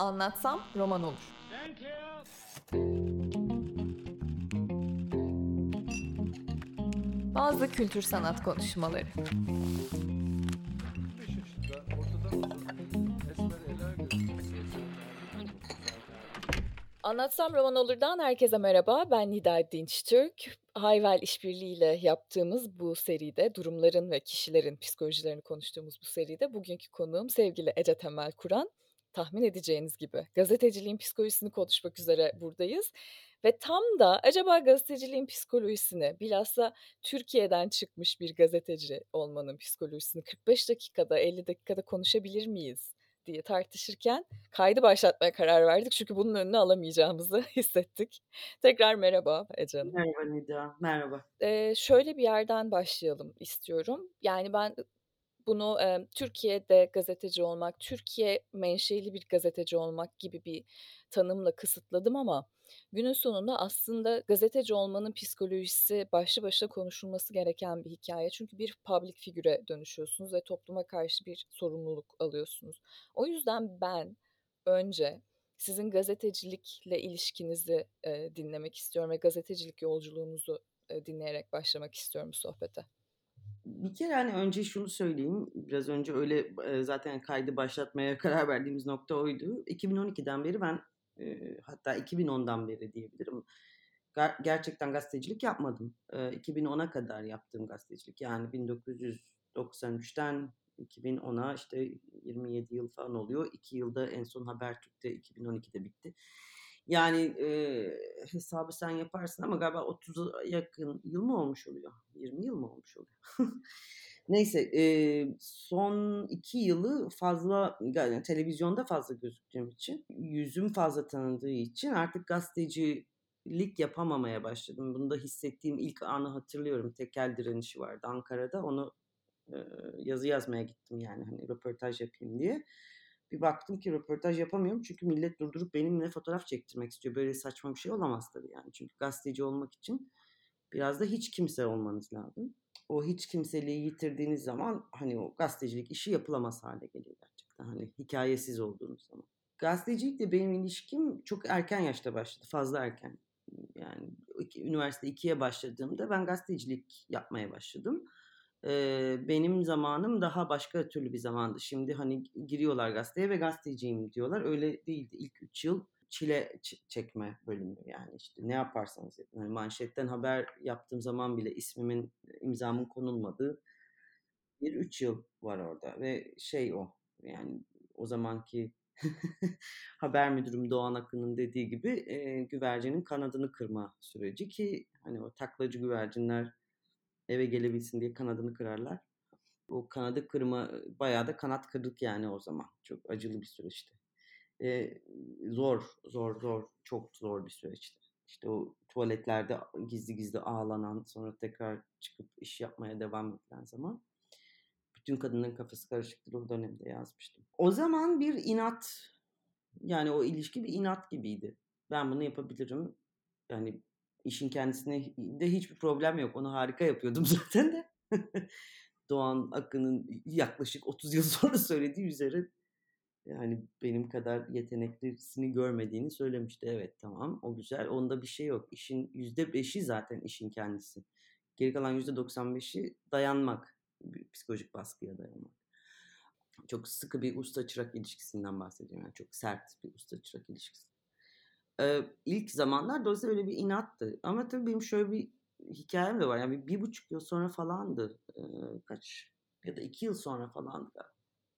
Anlatsam roman olur. Bazı kültür sanat konuşmaları. Anlatsam Roman Olur'dan herkese merhaba. Ben Nida Dinçtürk. Hayvel işbirliğiyle yaptığımız bu seride durumların ve kişilerin psikolojilerini konuştuğumuz bu seride bugünkü konuğum sevgili Ece Temel Kur'an. Tahmin edeceğiniz gibi gazeteciliğin psikolojisini konuşmak üzere buradayız. Ve tam da acaba gazeteciliğin psikolojisini bilhassa Türkiye'den çıkmış bir gazeteci olmanın psikolojisini 45 dakikada 50 dakikada konuşabilir miyiz diye tartışırken kaydı başlatmaya karar verdik. Çünkü bunun önünü alamayacağımızı hissettik. Tekrar merhaba Ece Hanım. Merhaba Nida, merhaba. Ee, şöyle bir yerden başlayalım istiyorum. Yani ben bunu e, Türkiye'de gazeteci olmak, Türkiye menşeli bir gazeteci olmak gibi bir tanımla kısıtladım ama günün sonunda aslında gazeteci olmanın psikolojisi başlı başına konuşulması gereken bir hikaye. Çünkü bir public figüre dönüşüyorsunuz ve topluma karşı bir sorumluluk alıyorsunuz. O yüzden ben önce sizin gazetecilikle ilişkinizi e, dinlemek istiyorum ve gazetecilik yolculuğunuzu e, dinleyerek başlamak istiyorum sohbete. Bir kere hani önce şunu söyleyeyim. Biraz önce öyle zaten kaydı başlatmaya karar verdiğimiz nokta oydu. 2012'den beri ben hatta 2010'dan beri diyebilirim. Gerçekten gazetecilik yapmadım. 2010'a kadar yaptığım gazetecilik. Yani 1993'ten 2010'a işte 27 yıl falan oluyor. 2 yılda en son Habertürk'te 2012'de bitti. Yani e, hesabı sen yaparsın ama galiba 30'a yakın yıl mı olmuş oluyor? 20 yıl mı olmuş oluyor? Neyse e, son iki yılı fazla yani televizyonda fazla gözüktüğüm için yüzüm fazla tanındığı için artık gazetecilik yapamamaya başladım. Bunu da hissettiğim ilk anı hatırlıyorum. Tekel direnişi vardı Ankara'da. Onu e, yazı yazmaya gittim yani hani röportaj yapayım diye. Bir baktım ki röportaj yapamıyorum çünkü millet durdurup benimle fotoğraf çektirmek istiyor. Böyle saçma bir şey olamaz tabii yani. Çünkü gazeteci olmak için biraz da hiç kimse olmanız lazım. O hiç kimseliği yitirdiğiniz zaman hani o gazetecilik işi yapılamaz hale geliyor gerçekten. Hani hikayesiz olduğunuz zaman. Gazetecilikle benim ilişkim çok erken yaşta başladı. Fazla erken. Yani üniversite 2'ye başladığımda ben gazetecilik yapmaya başladım benim zamanım daha başka türlü bir zamandı. Şimdi hani giriyorlar gazeteye ve gazeteciyim diyorlar. Öyle değildi. İlk üç yıl çile çekme bölümü yani işte ne yaparsanız yapın. Yani manşetten haber yaptığım zaman bile ismimin, imzamın konulmadığı bir üç yıl var orada ve şey o yani o zamanki haber müdürüm Doğan Akın'ın dediği gibi e, güvercinin kanadını kırma süreci ki hani o taklacı güvercinler eve gelebilsin diye kanadını kırarlar. O kanadı kırma bayağı da kanat kırdık yani o zaman. Çok acılı bir süreçti. Ee, zor, zor, zor, çok zor bir süreçti. İşte o tuvaletlerde gizli gizli ağlanan, sonra tekrar çıkıp iş yapmaya devam edilen zaman. Bütün kadının kafası karışıktır o dönemde yazmıştım. O zaman bir inat, yani o ilişki bir inat gibiydi. Ben bunu yapabilirim. Yani işin kendisine de hiçbir problem yok. Onu harika yapıyordum zaten de. Doğan Akın'ın yaklaşık 30 yıl sonra söylediği üzere yani benim kadar yeteneklisini görmediğini söylemişti. Evet tamam o güzel. Onda bir şey yok. İşin %5'i zaten işin kendisi. Geri kalan %95'i dayanmak. Psikolojik baskıya dayanmak. Çok sıkı bir usta çırak ilişkisinden bahsediyorum. Yani çok sert bir usta çırak ilişkisi e, ilk zamanlar dolayısıyla öyle bir inattı. Ama tabii benim şöyle bir hikayem de var. Yani bir, bir buçuk yıl sonra falandı. E, kaç ya da iki yıl sonra falandı.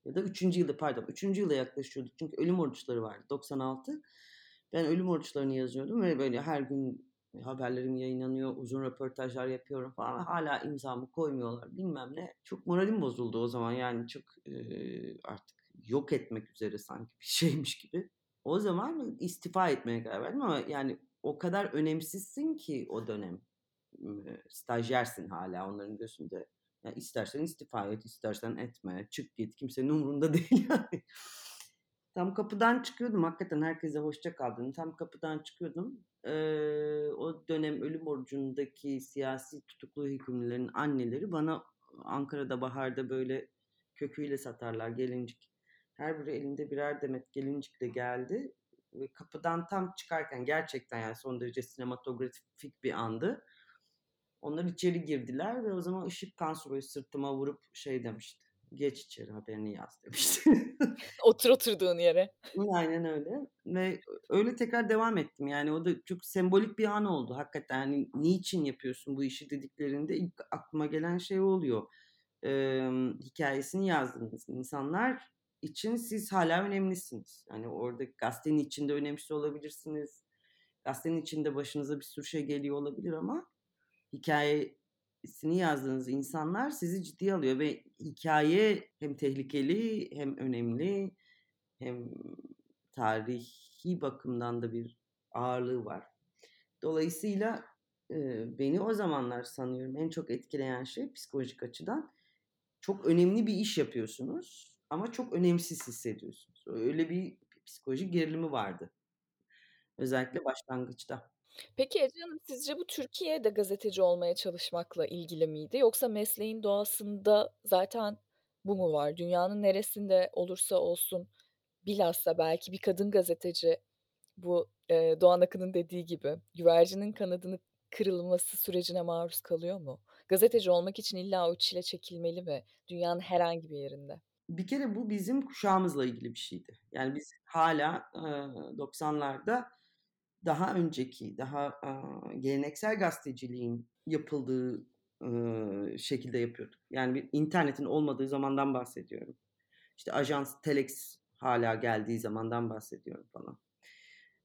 Ya da üçüncü yılda pardon. Üçüncü yıla yaklaşıyorduk. Çünkü ölüm oruçları vardı 96. Ben ölüm oruçlarını yazıyordum ve böyle her gün haberlerim yayınlanıyor, uzun röportajlar yapıyorum falan. Hala imzamı koymuyorlar bilmem ne. Çok moralim bozuldu o zaman yani çok e, artık yok etmek üzere sanki bir şeymiş gibi. O zaman istifa etmeye karar verdim ama yani o kadar önemsizsin ki o dönem. Stajyersin hala onların gözünde. Yani istersen istifa et, istersen etme, çık git. Kimsenin umurunda değil yani. Tam kapıdan çıkıyordum hakikaten herkese hoşça kaldın. Tam kapıdan çıkıyordum. Ee, o dönem ölüm orucundaki siyasi tutuklu hükümlülerin anneleri bana Ankara'da baharda böyle köküyle satarlar gelincik Her biri elinde birer demet gelincikle geldi ve kapıdan tam çıkarken gerçekten yani son derece sinematografik bir andı. Onlar içeri girdiler ve o zaman ışık kansu böyle sırtıma vurup şey demişti. Geç içeri haberini yaz demişti. Otur oturduğun yere. Aynen öyle ve öyle tekrar devam ettim. Yani o da çok sembolik bir an oldu hakikaten. Yani niçin yapıyorsun bu işi dediklerinde ilk aklıma gelen şey oluyor. Emm, hikâyesini yazdığınız insanlar için siz hala önemlisiniz. Yani orada gazetenin içinde önemsiz olabilirsiniz. Gazetenin içinde başınıza bir sürü şey geliyor olabilir ama hikâyesini yazdığınız insanlar sizi ciddiye alıyor ve hikâye hem tehlikeli hem önemli hem tarihi bakımdan da bir ağırlığı var. Dolayısıyla, beni o zamanlar sanıyorum en çok etkileyen şey psikolojik açıdan çok önemli bir iş yapıyorsunuz ama çok önemsiz hissediyorsunuz. Öyle bir psikolojik gerilimi vardı. Özellikle başlangıçta. Peki Ece Hanım, sizce bu Türkiye'de gazeteci olmaya çalışmakla ilgili miydi yoksa mesleğin doğasında zaten bu mu var? Dünyanın neresinde olursa olsun bilhassa belki bir kadın gazeteci bu, eee, Doğan Akın'ın dediği gibi güvercinin kanadının kırılması sürecine maruz kalıyor mu? Gazeteci olmak için illa o çile çekilmeli mi dünyanın herhangi bir yerinde? Bir kere bu bizim kuşağımızla ilgili bir şeydi. Yani biz hâlâ, eee, 90'larda daha önceki, daha, geleneksel gazeteciliğin yapıldığı, şekilde yapıyorduk. Yani bir internetin olmadığı zamandan bahsediyorum. İşte ajans, telex hâlâ geldiği zamandan bahsediyorum falan.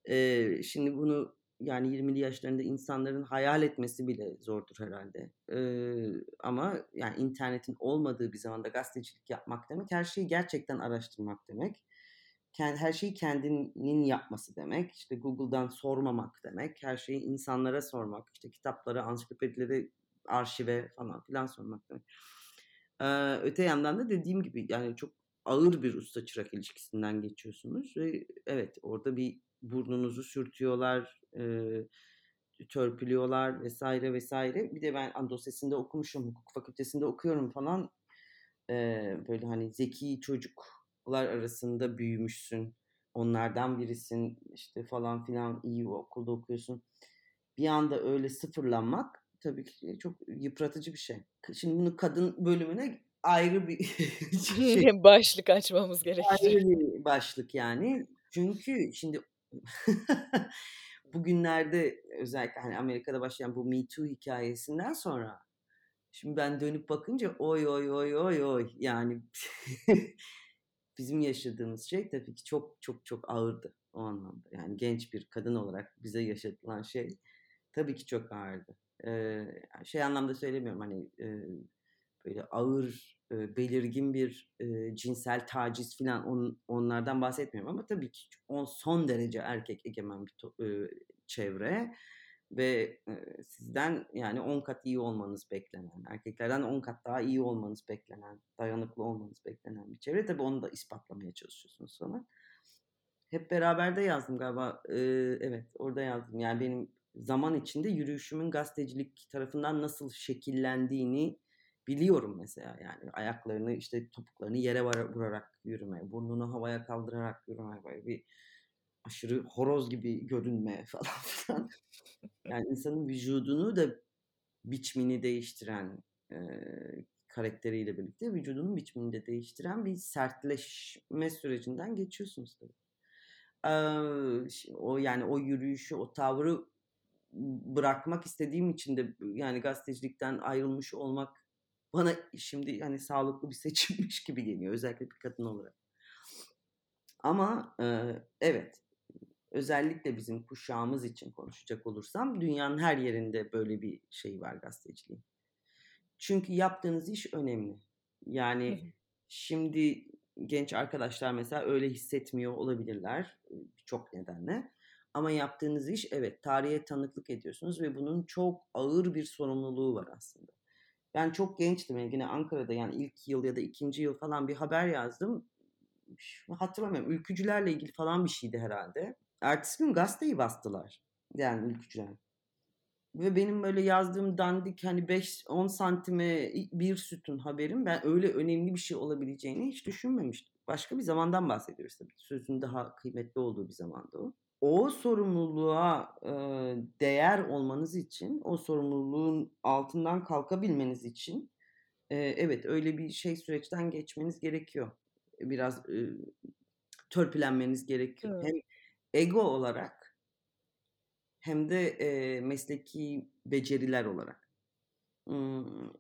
Eee, şimdi bunu yani 20'li yaşlarında insanların hayal etmesi bile zordur herhâlde. Eee, ama yani internetin olmadığı bir zamanda gazetecilik yapmak demek her şeyi gerçekten araştırmak demek. Her şeyi kendinin yapması demek. İşte Google'dan sormamak demek. Her şeyi insanlara sormak, işte kitaplara, ansiklopedileri arşive falan filan sormak demek. Eee, öte yandan da dediğim gibi yani çok ağır bir usta çırak ilişkisinden geçiyorsunuz ve evet, orada bir burnunuzu sürtüyorlar, eee, törpülüyorlar vs. vs. Bir de ben Anadolu Lisesi'nde okumuşum, hukuk fakültesinde okuyorum falan. Eee, böyle hani zeki çocuklar arasında büyümüşsün, onlardan birisin, işte falan filan, iyi okulda okuyorsun. Bir anda öyle sıfırlanmak tabii ki çok yıpratıcı bir şey. Şimdi bunu kadın bölümüne ayrı bir şey Başlık açmamız gerekecek. Ayrı bir başlık yani. Çünkü şimdi bugünlerde özellikle hani Amerika'da başlayan bu Me Too hikâyesinden sonra şimdi ben dönüp bakınca oy, oy, oy, oy, oy yani bizim yaşadığımız şey tabii ki çok çok çok ağırdı o anlamda. Yani genç bir kadın olarak bize yaşatılan şey tabii ki çok ağırdı. Eee, şey anlamda söylemiyorum hani, eee, böyle ağır, eee, belirgin bir, eee, cinsel taciz filan on onlardan bahsetmiyorum ama tabii ki o son derece erkek egemen bir to eee, çevre ve, eee, sizden yani 10 kat iyi olmanız beklenen, erkeklerden 10 kat daha iyi olmanız beklenen, dayanıklı olmanız beklenen bir çevre. Tabii onu da ispatlamaya çalışıyorsunuz falan. Hep Beraber'de yazdım galiba. Eee, evet, orada yazdım. Yani benim zaman içinde yürüyüşümün gazetecilik tarafından nasıl şekillendiğini biliyorum mesela yani. Ayaklarını, işte topuklarını yere vurarak yürüme, burnunu havaya kaldırarak yürüme, böyle bir aşırı horoz gibi görünme falan filan. Yani insanın vücudunu da biçimini değiştiren, eee, karakteriyle birlikte vücudunun biçimini de değiştiren bir sertleşme sürecinden geçiyorsunuz tabii. Eee, ş o yani o yürüyüşü, o tavrı bırakmak istediğim için de yani gazetecilikten ayrılmış olmak bana şimdi hani sağlıklı bir seçimmiş gibi geliyor özellikle bir kadın olarak. Ama, eee, evet, özellikle bizim kuşağımız için konuşacak olursam dünyanın her yerinde böyle bir şeyi var gazeteciliğin. Çünkü yaptığınız iş önemli. Yani şimdi genç arkadaşlar mesela öyle hissetmiyor olabilirler, birçok nedenle. Ama yaptığınız iş evet, tarihe tanıklık ediyorsunuz ve bunun çok ağır bir sorumluluğu var aslında. Ben çok gençtim, yani gene Ankara'da yani ilk yıl ya da 2'nci yıl falan bir haber yazdım. Hatırlamıyorum, ülkücülerle ilgili falan bir şeydi herhâlde. Ertesi gün gazeteyi bastılar, yani ülkücüler. Ve benim böyle yazdığım dandik hani 5-10 santime bir sütun haberim ben öyle önemli bir şey olabileceğini hiç düşünmemiştim. başka bir zamandan bahsediyoruz tabii. Sözün daha kıymetli olduğu bir zamandı o. O sorumluluğa, eee, değer olmanız için, o sorumluluğun altından kalkabilmeniz için, eee, evet, öyle bir şey süreçten geçmeniz gerekiyor. Biraz, ııı, törpülenmeniz gerekiyor. Evet. Hem ego olarak hem de, eee, mesleki beceriler olarak. Imm,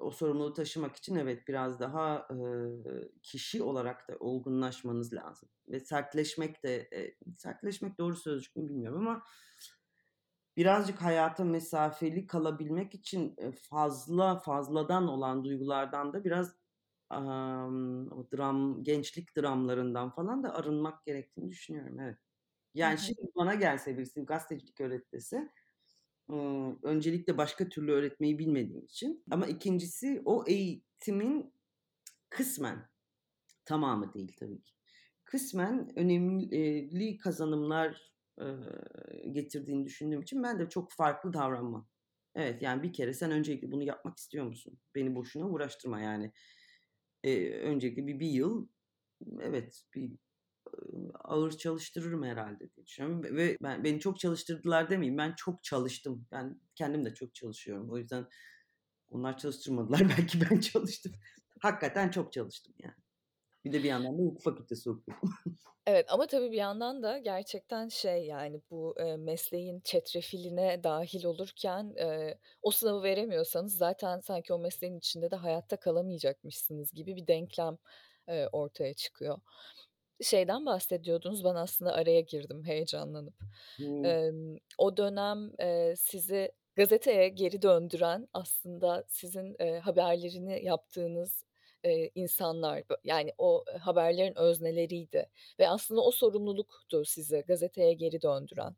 o sorumluluğu taşımak için evet, biraz daha, ııı, kişi olarak da olgunlaşmanız lazım ve sertleşmek de, eee, sertleşmek doğru sözcük mü bilmiyorum ama birazcık hayata mesafeli kalabilmek için, eee, fazla, fazladan olan duygulardan da biraz, amm, o dram gençlik dramlarından falan da arınmak gerektiğini düşünüyorum, evet. Yani, hı. şimdi bana gelse birisi gazetecilik öğret dese, ııı, öncelikle başka türlü öğretmeyi bilmediğim için ama 2'ncisi o eğitimin kısmen, tamamı değil tabii ki, kısmen önemli kazanımlar, getirdiğini düşündüğüm için ben de çok farklı davranmam. Evet, yani, bir kere sen öncelikle bunu yapmak istiyor musun? Beni boşuna uğraştırma yani. Eee, öncelikle bir 1 yıl, evet, bir, ağır çalıştırırım herhâlde diye düşünüyorum ve ben beni çok çalıştırdılar demeyeyim, ben çok çalıştım. Ben kendim de çok çalışıyorum. O yüzden onlar çalıştırmadılar, belki ben çalıştım. Hakikaten çok çalıştım yani. Bir de bir yandan da hukuk fakültesi okuyorum. Evet ama tabii bir yandan da gerçekten şey, yani, bu, eee, mesleğin çetrefiline dâhil olurken, eee, o sınavı veremiyorsanız zaten sanki o mesleğin içinde de hayatta kalamayacakmışsınız gibi bir denklem, eee, ortaya çıkıyor. Şeyden bahsediyordunuz, ben aslında araya girdim heyecanlanıp. Hıı. Emm, o dönem, eee, sizi gazeteye geri döndüren aslında sizin, eee, haberlerini yaptığınız, eee, insanlar, yani, o haberlerin özneleriydi ve aslında o sorumluluktu sizi gazeteye geri döndüren.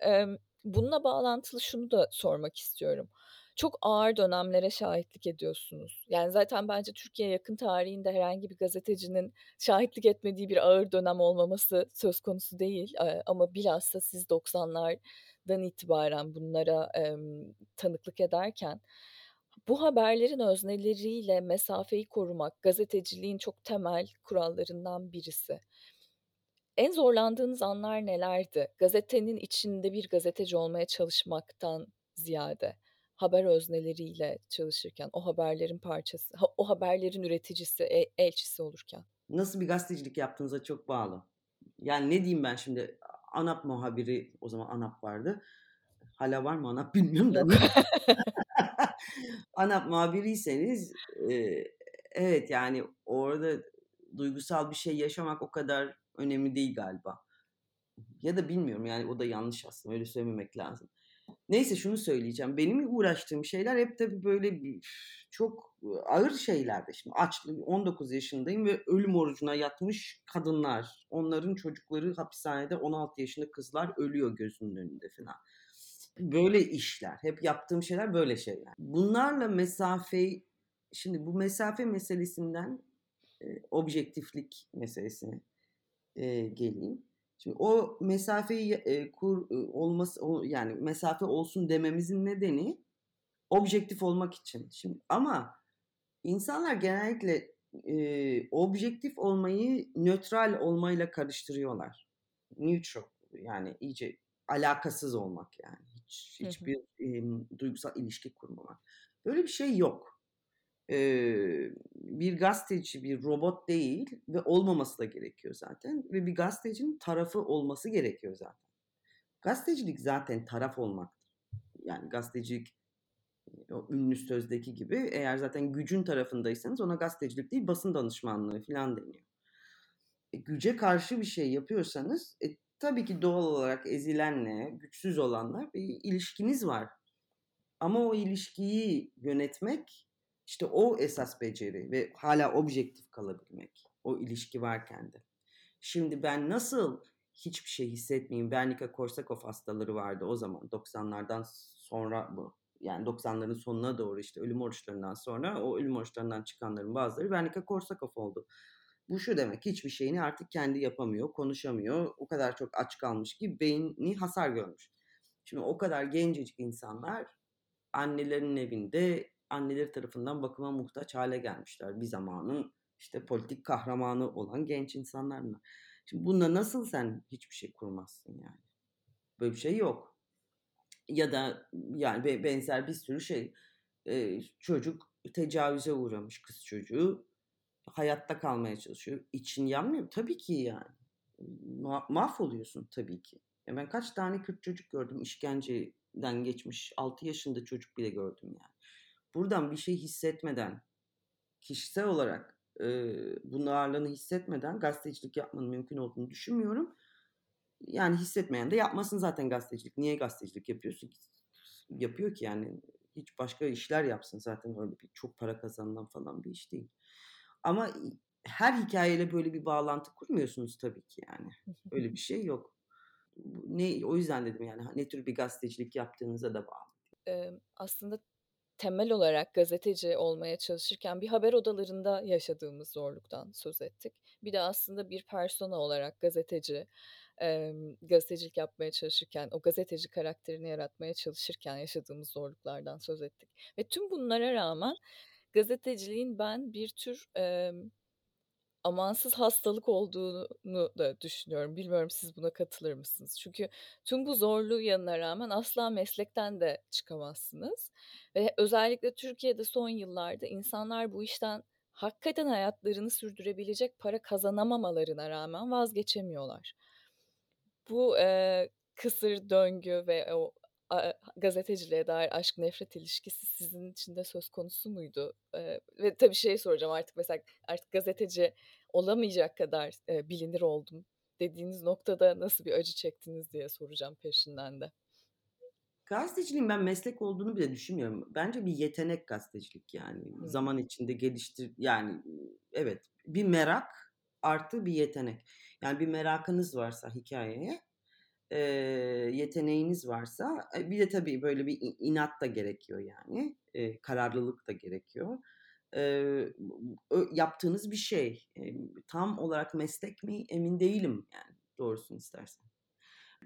Emm, bununla bağlantılı şunu da sormak istiyorum. Çok ağır dönemlere şahitlik ediyorsunuz. Yani, zaten bence Türkiye yakın tarihinde herhangi bir gazetecinin şahitlik etmediği bir ağır dönem olmaması söz konusu değil, ama bilhassa siz 90'lardan itibaren bunlara, emm, tanıklık ederken bu haberlerin özneleriyle mesafeyi korumak gazeteciliğin çok temel kurallarından birisi. En zorlandığınız anlar nelerdi? Gazetenin içinde bir gazeteci olmaya çalışmaktan ziyade, haber özneleriyle çalışırken, o haberlerin parçası, o haberlerin üreticisi, e elçisi olurken. Nasıl bir gazetecilik yaptığınıza çok bağlı. Yani, ne diyeyim ben şimdi? ANAP muhabiri, o zaman ANAP vardı. Hâlâ var mı ANAP bilmiyorum da. ANAP muhabiriyseniz, eee, evet, yani, orada duygusal bir şey yaşamak o kadar önemli değil galiba. Ya da bilmiyorum, yani, o da yanlış aslında, öyle söylememek lazım. Neyse, şunu söyleyeceğim, benim uğraştığım şeyler hep tabii böyle bir çok ağır şeylerdi. Şimdi açlık 19 yaşındayım ve ölüm orucuna yatmış kadınlar, onların çocukları hapishanede, 16 yaşında kızlar ölüyor gözünün önünde filan. Böyle işler, hep yaptığım şeyler böyle şeyler. Bunlarla mesafeyi şimdi bu mesafe meselesinden, eee, objektiflik meselesine, eee, geleyim. Şimdi o mesafeyi, eee, kur olması o yani, mesafe olsun dememizin nedeni objektif olmak için. Şimdi ama insanlar genellikle, eee, objektif olmayı nötral olmayla karıştırıyorlar. Neutral yani iyice alakasız olmak yani. Hiç hiçbir, emm, duygusal ilişki kurmamak. Böyle bir şey yok. Bir gazeteci bir robot değil ve olmaması da gerekiyor zaten ve bir gazetecinin tarafı olması gerekiyor zaten. Gazetecilik zaten taraf olmaktır. Yani, gazetecilik, o ünlü sözdeki gibi eğer zaten gücün tarafındaysanız ona gazetecilik değil, basın danışmanlığı filan deniyor. E, güce karşı bir şey yapıyorsanız, e, tabii ki doğal olarak ezilenle, güçsüz olanla bir ilişkiniz var. Ama o ilişkiyi yönetmek, işte, o esas beceri ve hâlâ objektif kalabilmek, o ilişki varken de. Şimdi ben nasıl hiçbir şey hissetmeyeyim, Wernicke-Korsakoff hastaları vardı o zaman 90'lardan sonra bu. Yani 90'ların sonuna doğru, işte, ölüm oruçlarından sonra o ölüm oruçlarından çıkanların bazıları Wernicke-Korsakoff oldu. Bu şu demek, hiçbir şeyini artık kendi yapamıyor, konuşamıyor, o kadar çok aç kalmış ki beyni hasar görmüş. Şimdi o kadar gencecik insanlar annelerinin evinde, anneleri tarafından bakıma muhtaç hâle gelmişler bir zamanın, işte politik kahramanı olan genç insanlar bunlar. Şimdi bununla nasıl sen hiçbir şey kurmazsın yani? Böyle bir şey yok. Ya da yani benzer bir sürü şey. Çocuk tecavüze uğramış kız çocuğu. Hayatta kalmaya çalışıyor. İçin yanmıyor. Tabii ki yani. Ma- mahvoluyorsun tabii ki. Ya ben kaç tane Kürt çocuk gördüm işkenceden geçmiş 6 yaşında çocuk bile gördüm yani. Buradan bir şey hissetmeden kişisel olarak e, bunun ağırlığını hissetmeden gazetecilik yapmanın mümkün olduğunu düşünmüyorum. Yani hissetmeyen de yapmasın zaten gazetecilik. Niye gazetecilik yapıyorsun? Yapıyor ki yani hiç başka işler yapsın zaten öyle bir çok para kazanılan falan bir iş değil. Ama her hikayeyle böyle bir bağlantı kurmuyorsunuz tabii ki yani. Öyle bir şey yok. Ne o yüzden dedim yani ne tür bir gazetecilik yaptığınıza da bağlı. Ee, aslında temel olarak gazeteci olmaya çalışırken bir haber odalarında yaşadığımız zorluktan söz ettik. Bir de aslında bir persona olarak gazeteci, e, gazetecilik yapmaya çalışırken, o gazeteci karakterini yaratmaya çalışırken yaşadığımız zorluklardan söz ettik. Ve tüm bunlara rağmen gazeteciliğin ben bir tür e, amansız hastalık olduğunu da düşünüyorum. Bilmiyorum siz buna katılır mısınız? Çünkü tüm bu zorluğu yanına rağmen asla meslekten de çıkamazsınız. Ve özellikle Türkiye'de son yıllarda insanlar bu işten hakikaten hayatlarını sürdürebilecek para kazanamamalarına rağmen vazgeçemiyorlar. Bu e, kısır döngü ve o gazeteciliğe dair aşk nefret ilişkisi sizin için de söz konusu muydu? E, ve tabii şey soracağım artık mesela artık gazeteci olamayacak kadar e, bilinir oldum dediğiniz noktada nasıl bir acı çektiniz diye soracağım peşinden de. Gazeteciliğin ben meslek olduğunu bile düşünmüyorum. Bence bir yetenek gazetecilik yani. Hmm. Zaman içinde geliştir yani evet bir merak artı bir yetenek. Yani bir merakınız varsa hikayeye e, yeteneğiniz varsa bir de tabii böyle bir inat da gerekiyor yani. E, kararlılık da gerekiyor. E, yaptığınız bir şey. E, tam olarak meslek mi emin değilim yani doğrusunu istersen.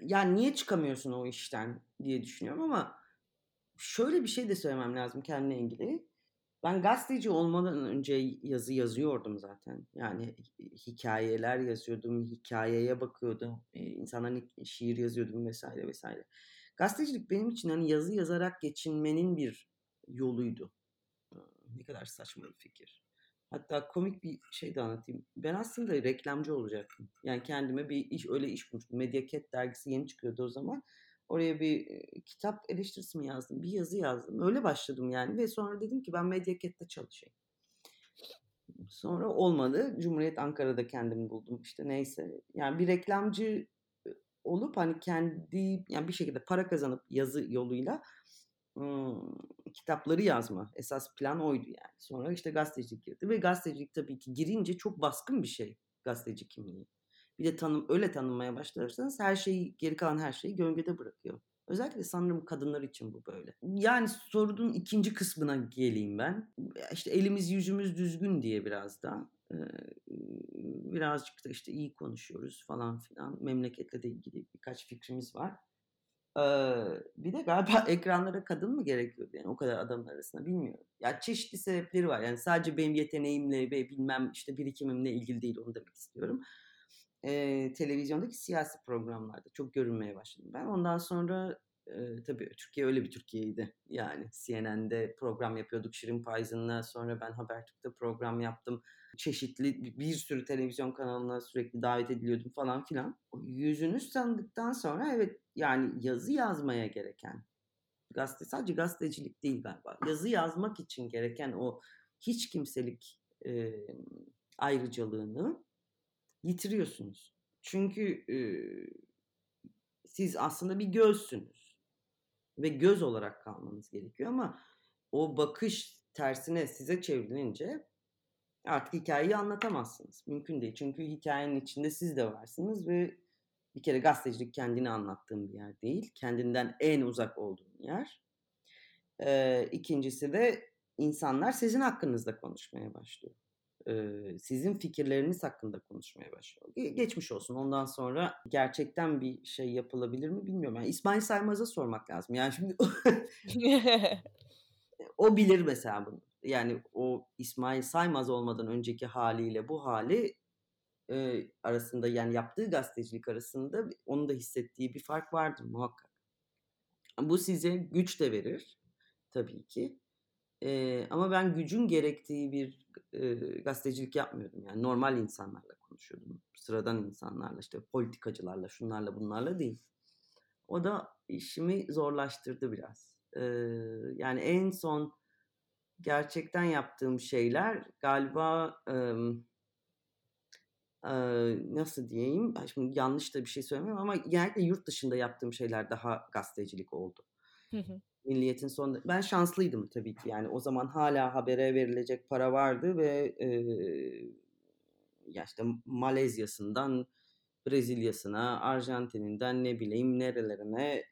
Yani niye çıkamıyorsun o işten diye düşünüyorum ama şöyle bir şey de söylemem lazım kendine ilgili. Ben gazeteci olmadan önce yazı yazıyordum zaten. Yani hikayeler yazıyordum, hikayeye bakıyordum, insanların şiir yazıyordum vesaire vesaire. Gazetecilik benim için hani yazı yazarak geçinmenin bir yoluydu. Ne kadar saçma bir fikir. Hatta komik bir şey de anlatayım. Ben aslında reklamcı olacaktım. Yani kendime bir iş öyle iş bulmuştum. Medyaket dergisi yeni çıkıyordu o zaman. Oraya bir kitap eleştirisi mi yazdım? Bir yazı yazdım. Öyle başladım yani ve sonra dedim ki ben Medyaket'te çalışayım. Sonra olmadı. Cumhuriyet Ankara'da kendimi buldum. İşte neyse. Yani bir reklamcı olup hani kendi yani bir şekilde para kazanıp yazı yoluyla ıı, kitapları yazma. Esas plan oydu yani. Sonra işte gazetecilik girdi ve gazetecilik tabii ki girince çok baskın bir şey gazeteci kimliği. Bir de tanım öyle tanınmaya başlarsanız her şeyi geri kalan her şeyi gölgede bırakıyor. Özellikle sanırım kadınlar için bu böyle. Yani sorunun ikinci kısmına geleyim ben. İşte elimiz yüzümüz düzgün diye biraz da birazcık da işte iyi konuşuyoruz falan filan. Memleketle de ilgili birkaç fikrimiz var. bir de galiba ekranlara kadın mı gerekiyordu yani o kadar adamın arasında bilmiyorum. Ya çeşitli sebepleri var. Yani sadece benim yeteneğimle ve bilmem işte birikimimle ilgili değil onu demek istiyorum e, televizyondaki siyasi programlarda çok görünmeye başladım ben. Ondan sonra e, tabii Türkiye öyle bir Türkiye'ydi. Yani CNN'de program yapıyorduk Şirin Payzın'la. Sonra ben Habertürk'te program yaptım. Çeşitli bir sürü televizyon kanalına sürekli davet ediliyordum falan filan. Yüzünü tanıdıktan sonra evet yani yazı yazmaya gereken gazete sadece gazetecilik değil galiba. Yazı yazmak için gereken o hiç kimselik e, ayrıcalığını yitiriyorsunuz. Çünkü e, siz aslında bir gözsünüz ve göz olarak kalmanız gerekiyor ama o bakış tersine size çevrilince artık hikayeyi anlatamazsınız. Mümkün değil. Çünkü hikayenin içinde siz de varsınız ve bir kere gazetecilik kendini anlattığım bir yer değil. Kendinden en uzak olduğun yer. Ee, ikincisi de insanlar sizin hakkınızda konuşmaya başlıyor sizin fikirleriniz hakkında konuşmaya başlıyor. Geçmiş olsun. Ondan sonra gerçekten bir şey yapılabilir mi bilmiyorum. Yani İsmail Saymaz'a sormak lazım. Yani şimdi o bilir mesela bunu. yani o İsmail Saymaz olmadan önceki haliyle bu hali e, arasında yani yaptığı gazetecilik arasında onun da hissettiği bir fark vardır muhakkak. Bu size güç de verir tabii ki. E, ama ben gücün gerektiği bir e, gazetecilik yapmıyordum. Yani normal insanlarla konuşuyordum. Sıradan insanlarla işte politikacılarla şunlarla bunlarla değil. O da işimi zorlaştırdı biraz. E, yani en son gerçekten yaptığım şeyler galiba e, e, nasıl diyeyim? Şimdi yanlış da bir şey söylemiyorum ama genellikle yurt dışında yaptığım şeyler daha gazetecilik oldu. Hı hı. Milliyetin son ben şanslıydım tabii ki yani o zaman hala habere verilecek para vardı ve e, ya işte Malezya'sından Brezilya'sına, Arjantin'inden ne bileyim nerelerine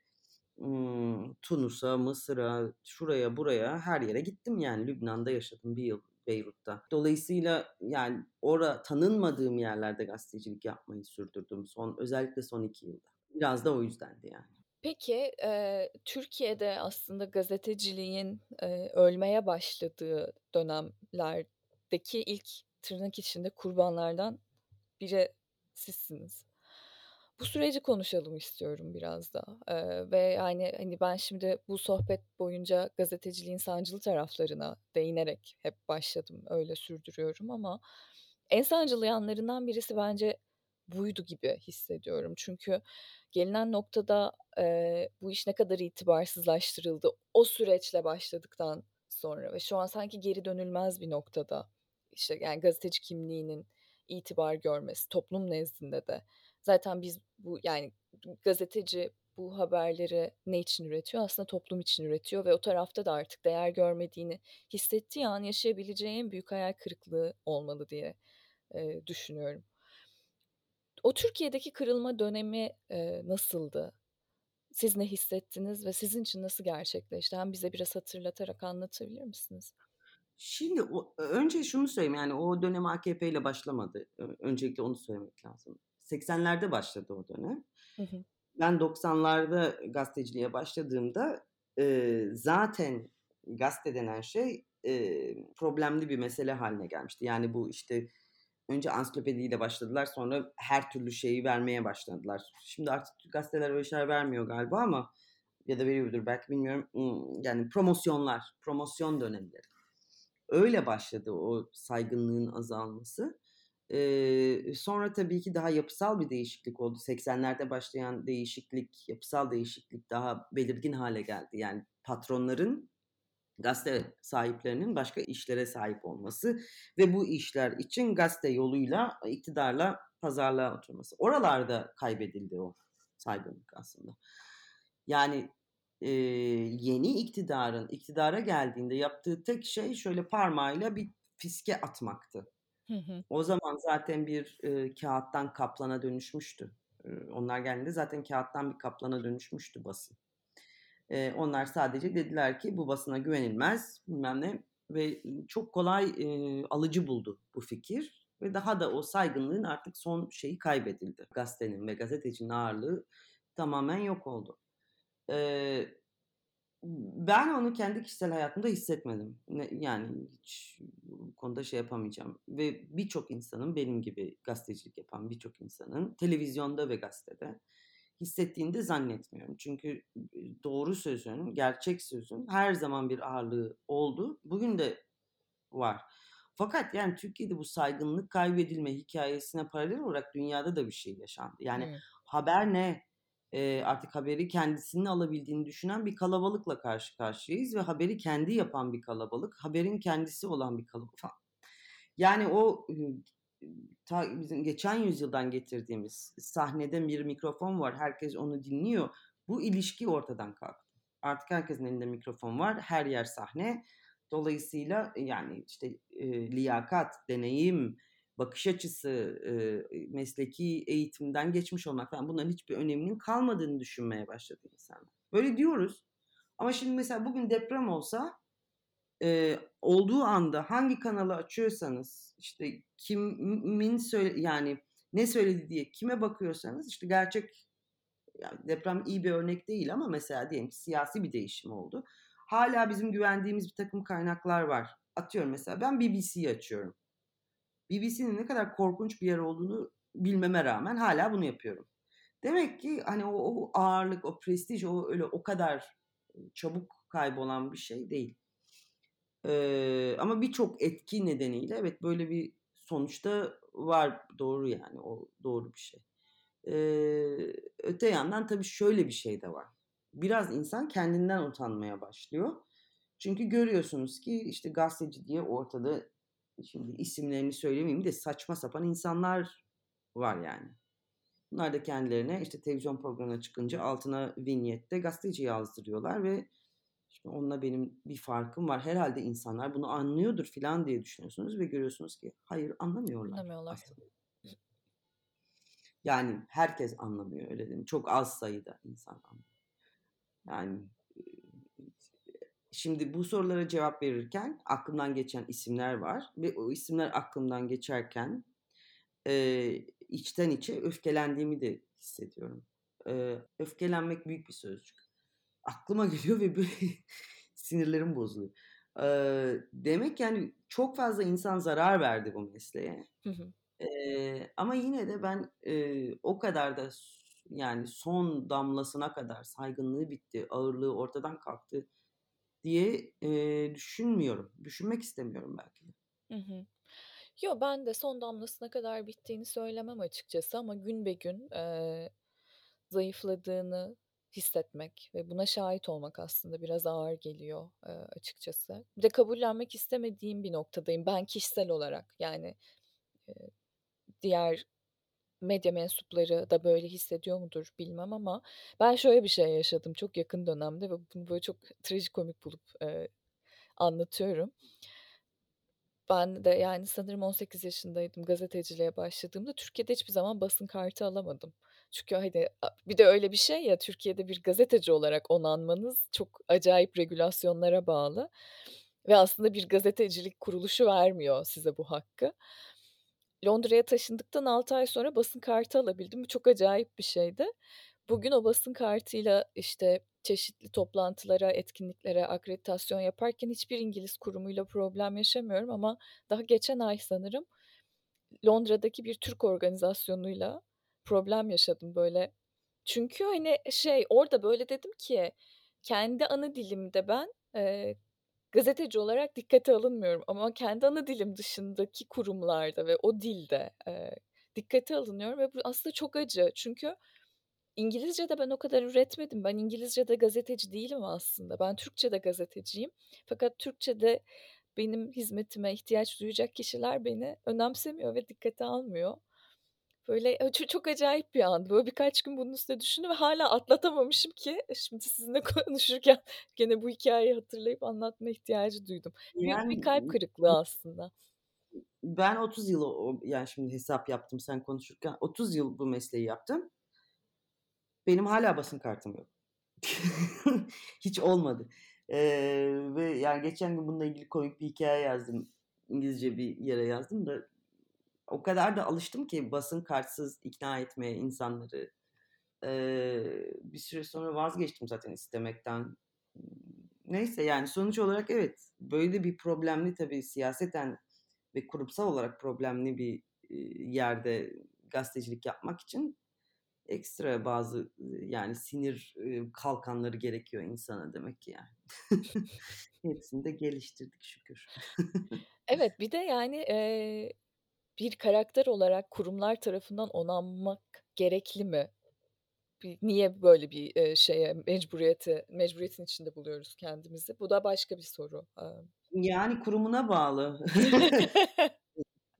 Tunus'a, Mısır'a, şuraya buraya her yere gittim yani Lübnan'da yaşadım bir yıl Beyrut'ta. Dolayısıyla yani ora tanınmadığım yerlerde gazetecilik yapmayı sürdürdüm son özellikle son iki yılda. Biraz da o yüzdendi yani. Peki e, Türkiye'de aslında gazeteciliğin e, ölmeye başladığı dönemlerdeki ilk tırnak içinde kurbanlardan biri sizsiniz. Bu süreci konuşalım istiyorum biraz da. Ee, ve yani hani ben şimdi bu sohbet boyunca gazeteciliğin sancılı taraflarına değinerek hep başladım, öyle sürdürüyorum ama en sancılı yanlarından birisi bence buydu gibi hissediyorum. Çünkü gelinen noktada e, bu iş ne kadar itibarsızlaştırıldı o süreçle başladıktan sonra ve şu an sanki geri dönülmez bir noktada işte yani gazeteci kimliğinin itibar görmesi toplum nezdinde de zaten biz bu yani gazeteci bu haberleri ne için üretiyor? Aslında toplum için üretiyor ve o tarafta da artık değer görmediğini hissettiği an yaşayabileceği en büyük hayal kırıklığı olmalı diye e, düşünüyorum. O Türkiye'deki kırılma dönemi e, nasıldı? Siz ne hissettiniz ve sizin için nasıl gerçekleşti? Hem bize biraz hatırlatarak anlatabilir misiniz? Şimdi o, önce şunu söyleyeyim yani o dönem AKP ile başlamadı. Öncelikle onu söylemek lazım. 80'lerde başladı o dönem. Hı hı. Ben 90'larda gazeteciliğe başladığımda e, zaten gazete denen şey e, problemli bir mesele haline gelmişti. Yani bu işte önce ansiklopediyle başladılar sonra her türlü şeyi vermeye başladılar. Şimdi artık gazeteler öyle şeyler vermiyor galiba ama ya da veriyordur belki bilmiyorum. Yani promosyonlar, promosyon dönemleri. Öyle başladı o saygınlığın azalması. Ee, sonra tabii ki daha yapısal bir değişiklik oldu. 80'lerde başlayan değişiklik, yapısal değişiklik daha belirgin hale geldi. Yani patronların gazete sahiplerinin başka işlere sahip olması ve bu işler için gazete yoluyla iktidarla pazarlığa oturması. Oralarda kaybedildi o saygınlık aslında. Yani e, yeni iktidarın iktidara geldiğinde yaptığı tek şey şöyle parmağıyla bir fiske atmaktı. Hı hı. O zaman zaten bir e, kağıttan kaplana dönüşmüştü. E, onlar geldiğinde zaten kağıttan bir kaplana dönüşmüştü basın. E, onlar sadece dediler ki bu basına güvenilmez bilmem ne ve çok kolay e, alıcı buldu bu fikir ve daha da o saygınlığın artık son şeyi kaybedildi. Gazetenin ve gazetecinin ağırlığı tamamen yok oldu. E, ben onu kendi kişisel hayatımda hissetmedim. yani hiç bu konuda şey yapamayacağım. Ve birçok insanın benim gibi gazetecilik yapan birçok insanın televizyonda ve gazetede hissettiğini de zannetmiyorum. Çünkü doğru sözün, gerçek sözün her zaman bir ağırlığı oldu. Bugün de var. Fakat yani Türkiye'de bu saygınlık kaybedilme hikayesine paralel olarak dünyada da bir şey yaşandı. Yani hmm. haber ne? e, artık haberi kendisinin alabildiğini düşünen bir kalabalıkla karşı karşıyayız ve haberi kendi yapan bir kalabalık, haberin kendisi olan bir kalabalık falan. Yani o ta bizim geçen yüzyıldan getirdiğimiz sahnede bir mikrofon var, herkes onu dinliyor. Bu ilişki ortadan kalktı. Artık herkesin elinde mikrofon var, her yer sahne. Dolayısıyla yani işte e, liyakat, deneyim, bakış açısı, e, mesleki eğitimden geçmiş olmak falan bunların hiçbir öneminin kalmadığını düşünmeye başladı insanlar. Böyle diyoruz. Ama şimdi mesela bugün deprem olsa e, olduğu anda hangi kanalı açıyorsanız işte kimin söyle yani ne söyledi diye kime bakıyorsanız işte gerçek yani deprem iyi bir örnek değil ama mesela diyelim ki siyasi bir değişim oldu. Hala bizim güvendiğimiz bir takım kaynaklar var atıyorum mesela ben BBC'yi açıyorum. BBC'nin ne kadar korkunç bir yer olduğunu bilmeme rağmen hala bunu yapıyorum. Demek ki hani o, o ağırlık, o prestij, o öyle o kadar çabuk kaybolan bir şey değil. Ee, ama birçok etki nedeniyle evet böyle bir sonuçta var doğru yani o doğru bir şey. Ee, öte yandan tabii şöyle bir şey de var. Biraz insan kendinden utanmaya başlıyor. Çünkü görüyorsunuz ki işte gazeteci diye ortada şimdi isimlerini söylemeyeyim de saçma sapan insanlar var yani. Bunlar da kendilerine işte televizyon programına çıkınca altına vinyette gazeteci yazdırıyorlar ve işte onunla benim bir farkım var. Herhalde insanlar bunu anlıyordur falan diye düşünüyorsunuz ve görüyorsunuz ki hayır anlamıyorlar. Anlamıyorlar. Aslında. Yani herkes anlamıyor öyle değil mi? Çok az sayıda insan anlıyor. Yani şimdi bu sorulara cevap verirken aklımdan geçen isimler var ve o isimler aklımdan geçerken e, içten içe öfkelendiğimi de hissediyorum. E, öfkelenmek büyük bir sözcük. Aklıma geliyor ve böyle sinirlerim bozuluyor. E, demek yani çok fazla insan zarar verdi bu mesleğe. Hı hı. E, ama yine de ben e, o kadar da yani son damlasına kadar saygınlığı bitti, ağırlığı ortadan kalktı diye e, düşünmüyorum. Düşünmek istemiyorum belki de. Hı hı. Yo ben de son damlasına kadar bittiğini söylemem açıkçası ama gün be gün e, zayıfladığını hissetmek ve buna şahit olmak aslında biraz ağır geliyor e, açıkçası. Bir de kabullenmek istemediğim bir noktadayım ben kişisel olarak yani e, diğer medya mensupları da böyle hissediyor mudur bilmem ama ben şöyle bir şey yaşadım çok yakın dönemde ve bunu böyle çok trajikomik bulup e, anlatıyorum. Ben de yani sanırım 18 yaşındaydım gazeteciliğe başladığımda Türkiye'de hiçbir zaman basın kartı alamadım. Çünkü hani bir de öyle bir şey ya Türkiye'de bir gazeteci olarak onanmanız çok acayip regülasyonlara bağlı ve aslında bir gazetecilik kuruluşu vermiyor size bu hakkı. Londra'ya taşındıktan 6 ay sonra basın kartı alabildim. Bu çok acayip bir şeydi. Bugün o basın kartıyla işte çeşitli toplantılara, etkinliklere akreditasyon yaparken hiçbir İngiliz kurumuyla problem yaşamıyorum ama daha geçen ay sanırım Londra'daki bir Türk organizasyonuyla problem yaşadım böyle. Çünkü hani şey orada böyle dedim ki kendi ana dilimde ben e, gazeteci olarak dikkate alınmıyorum ama kendi ana dilim dışındaki kurumlarda ve o dilde e, dikkate alınıyorum ve bu aslında çok acı. Çünkü İngilizce'de ben o kadar üretmedim. Ben İngilizce'de gazeteci değilim aslında. Ben Türkçe'de gazeteciyim. Fakat Türkçe'de benim hizmetime ihtiyaç duyacak kişiler beni önemsemiyor ve dikkate almıyor. Böyle çok acayip bir andı. Böyle birkaç gün bunun üstüne düşündüm ve hala atlatamamışım ki şimdi sizinle konuşurken gene bu hikayeyi hatırlayıp anlatma ihtiyacı duydum. Büyük Yani bir kalp kırıklığı aslında. ben 30 yıl yani şimdi hesap yaptım sen konuşurken 30 yıl bu mesleği yaptım. Benim hala basın kartım yok. Hiç olmadı. Ee, ve yani geçen gün bununla ilgili komik bir hikaye yazdım. İngilizce bir yere yazdım da o kadar da alıştım ki basın kartsız ikna etmeye insanları. Ee, bir süre sonra vazgeçtim zaten istemekten. Neyse yani sonuç olarak evet böyle bir problemli tabii siyaseten ve kurumsal olarak problemli bir yerde gazetecilik yapmak için ekstra bazı yani sinir kalkanları gerekiyor insana demek ki yani. Hepsini de geliştirdik şükür. evet bir de yani e, bir karakter olarak kurumlar tarafından onanmak gerekli mi? Niye böyle bir şeye mecburiyeti mecburiyetin içinde buluyoruz kendimizi? Bu da başka bir soru. Yani kurumuna bağlı.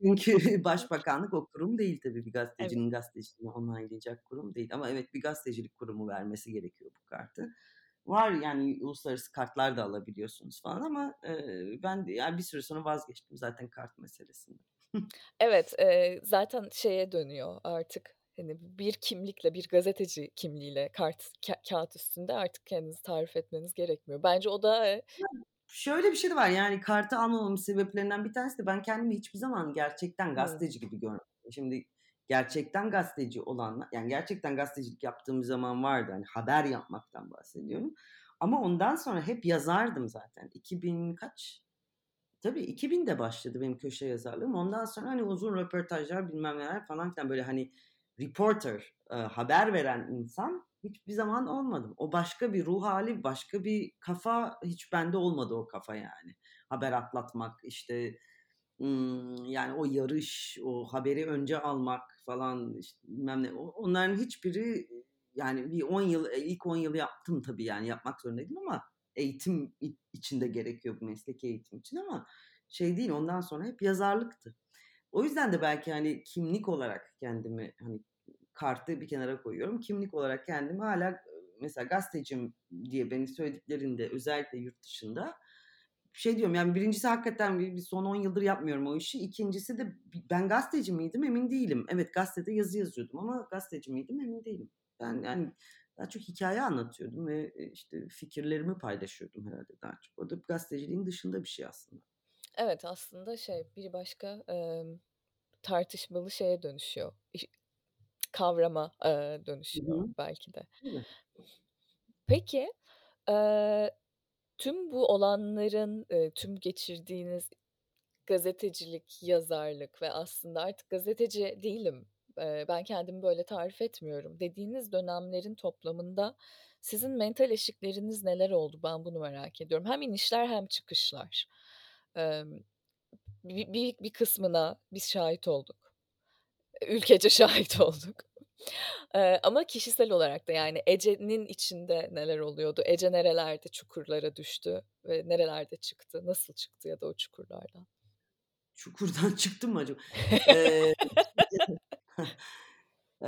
Çünkü başbakanlık o kurum değil tabii bir gazetecinin evet. gazeteciliğini onaylayacak kurum değil. Ama evet bir gazetecilik kurumu vermesi gerekiyor bu kartı. Var yani uluslararası kartlar da alabiliyorsunuz falan ama e, ben yani bir süre sonra vazgeçtim zaten kart meselesinde. Evet e, zaten şeye dönüyor artık hani bir kimlikle bir gazeteci kimliğiyle kart ka- kağıt üstünde artık kendinizi tarif etmeniz gerekmiyor. Bence o da e, Şöyle bir şey de var yani kartı almamamın sebeplerinden bir tanesi de ben kendimi hiçbir zaman gerçekten gazeteci gibi görmedim. Şimdi gerçekten gazeteci olanlar yani gerçekten gazetecilik yaptığım bir zaman vardı. Hani haber yapmaktan bahsediyorum. Ama ondan sonra hep yazardım zaten. 2000 kaç? Tabii 2000'de başladı benim köşe yazarlığım. Ondan sonra, hani, uzun röportajlar bilmem neler falan filan böyle, hani, reporter, eee, haber veren insan hiçbir zaman olmadım. O başka bir ruh hâli, başka bir kafa hiç bende olmadı o kafa yani. Haber atlatmak, işte, yani o yarış, o haberi önce almak falan, işte, bilmem ne. Onların hiçbiri, yani bir 10 yıl, ilk 10 yıl yaptım tabii yani yapmak zorundaydım ama eğitim i için de gerekiyor bu mesleki eğitim için ama şey değil, ondan sonra hep yazarlıktı. O yüzden de belki, hani, kimlik olarak kendimi, hani, kartı bir kenara koyuyorum. Kimlik olarak kendimi ııı, mesela gazeteciyim diye beni söylediklerinde özellikle yurt dışında şey diyorum, yani 1'incisi hakikaten bir bir son 10 yıldır yapmıyorum o işi. 2'ncisi de ben gazeteci miydim emin değilim. Evet, gazetede yazı yazıyordum ama gazeteci miydim emin değilim. Ben, yani, daha çok hikâye anlatıyordum ve, eee, işte, fikirlerimi paylaşıyordum herhâlde daha çok. O da gazeteciliğin dışında bir şey aslında. Evet, aslında şey, bir başka, emm, tartışmalı şeye dönüşüyor. Kavrama, Hı dönüşüyor hı. belki de. Tabii. Peki, eee, tüm bu olanların, eee, tüm geçirdiğiniz gazetecilik, yazarlık ve aslında "Artık gazeteci değilim, ben kendimi böyle tarif etmiyorum." dediğiniz dönemlerin toplamında sizin mental eşikleriniz neler oldu? Ben bunu merak ediyorum. Hem inişler hem çıkışlar. Emm, bi bir bir kısmına biz şahit olduk. Ülkece şahit olduk. Ama kişisel olarak da, yani, Ece'nin içinde neler oluyordu? Ece nerelerde çukurlara düştü ve nerelerde çıktı? Nasıl çıktı ya da o çukurlardan? Çukurdan çıktım mı acaba? Eee,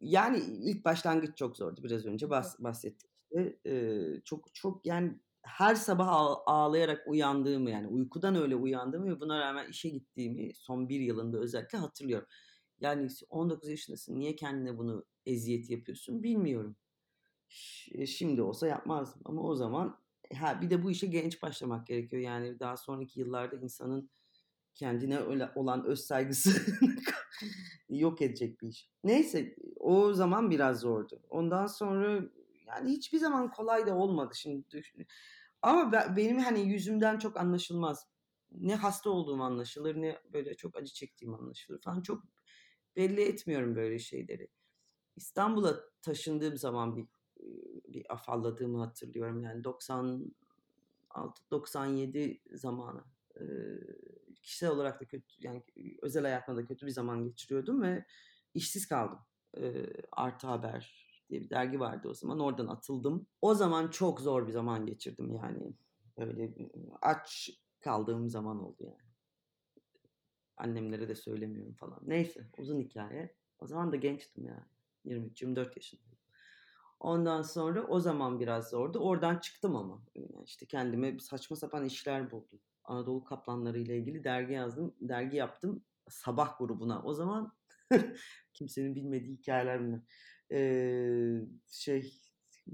yani, ilk başlangıç çok zordu. Biraz önce bahs bahsettik işte. Eee, çok çok, yani, her sabah ağ ağlayarak uyandığımı, yani, uykudan öyle uyandığımı ve buna rağmen işe gittiğimi son 1 yılında özellikle hatırlıyorum. Yani, s 19 yaşındasın, niye kendine bunu eziyet yapıyorsun bilmiyorum. Ş şimdi olsa yapmazdım ama o zaman ha, bir de bu işe genç başlamak gerekiyor. Yani, daha sonraki yıllarda insanın kendine öyle olan öz saygısını yok edecek bir iş. Neyse, o zaman biraz zordu. Ondan sonra, yani, hiçbir zaman kolay da olmadı şimdi düşün ama be benim, hani, yüzümden çok anlaşılmaz. Ne hasta olduğum anlaşılır ne böyle çok acı çektiğim anlaşılır falan. Çok belli etmiyorum böyle şeyleri. İstanbul'a taşındığım zaman bir, bir afalladığımı hatırlıyorum. Yani, 96-97 zamanı. Eee, kişisel olarak da kötü, yani, özel hayatımda da kötü bir zaman geçiriyordum ve işsiz kaldım. Eee, Artı Haber diye bir dergi vardı o zaman. Oradan atıldım. O zaman çok zor bir zaman geçirdim, yani. Öyle, ııı, aç kaldığım zaman oldu, yani. Annemlere de söylemiyorum falan. Neyse, uzun hikâye. O zaman da gençtim yani. 23-24 yaşındaydım. Ondan sonra o zaman biraz zordu. Oradan çıktım ama. Iıı, işte, kendime saçma sapan işler buldum. Anadolu kaplanlarıyla ilgili dergi yazdım, dergi yaptım. Sabah grubuna. O zaman kimsenin bilmediği hikâyeler bunlar. Eee, şey,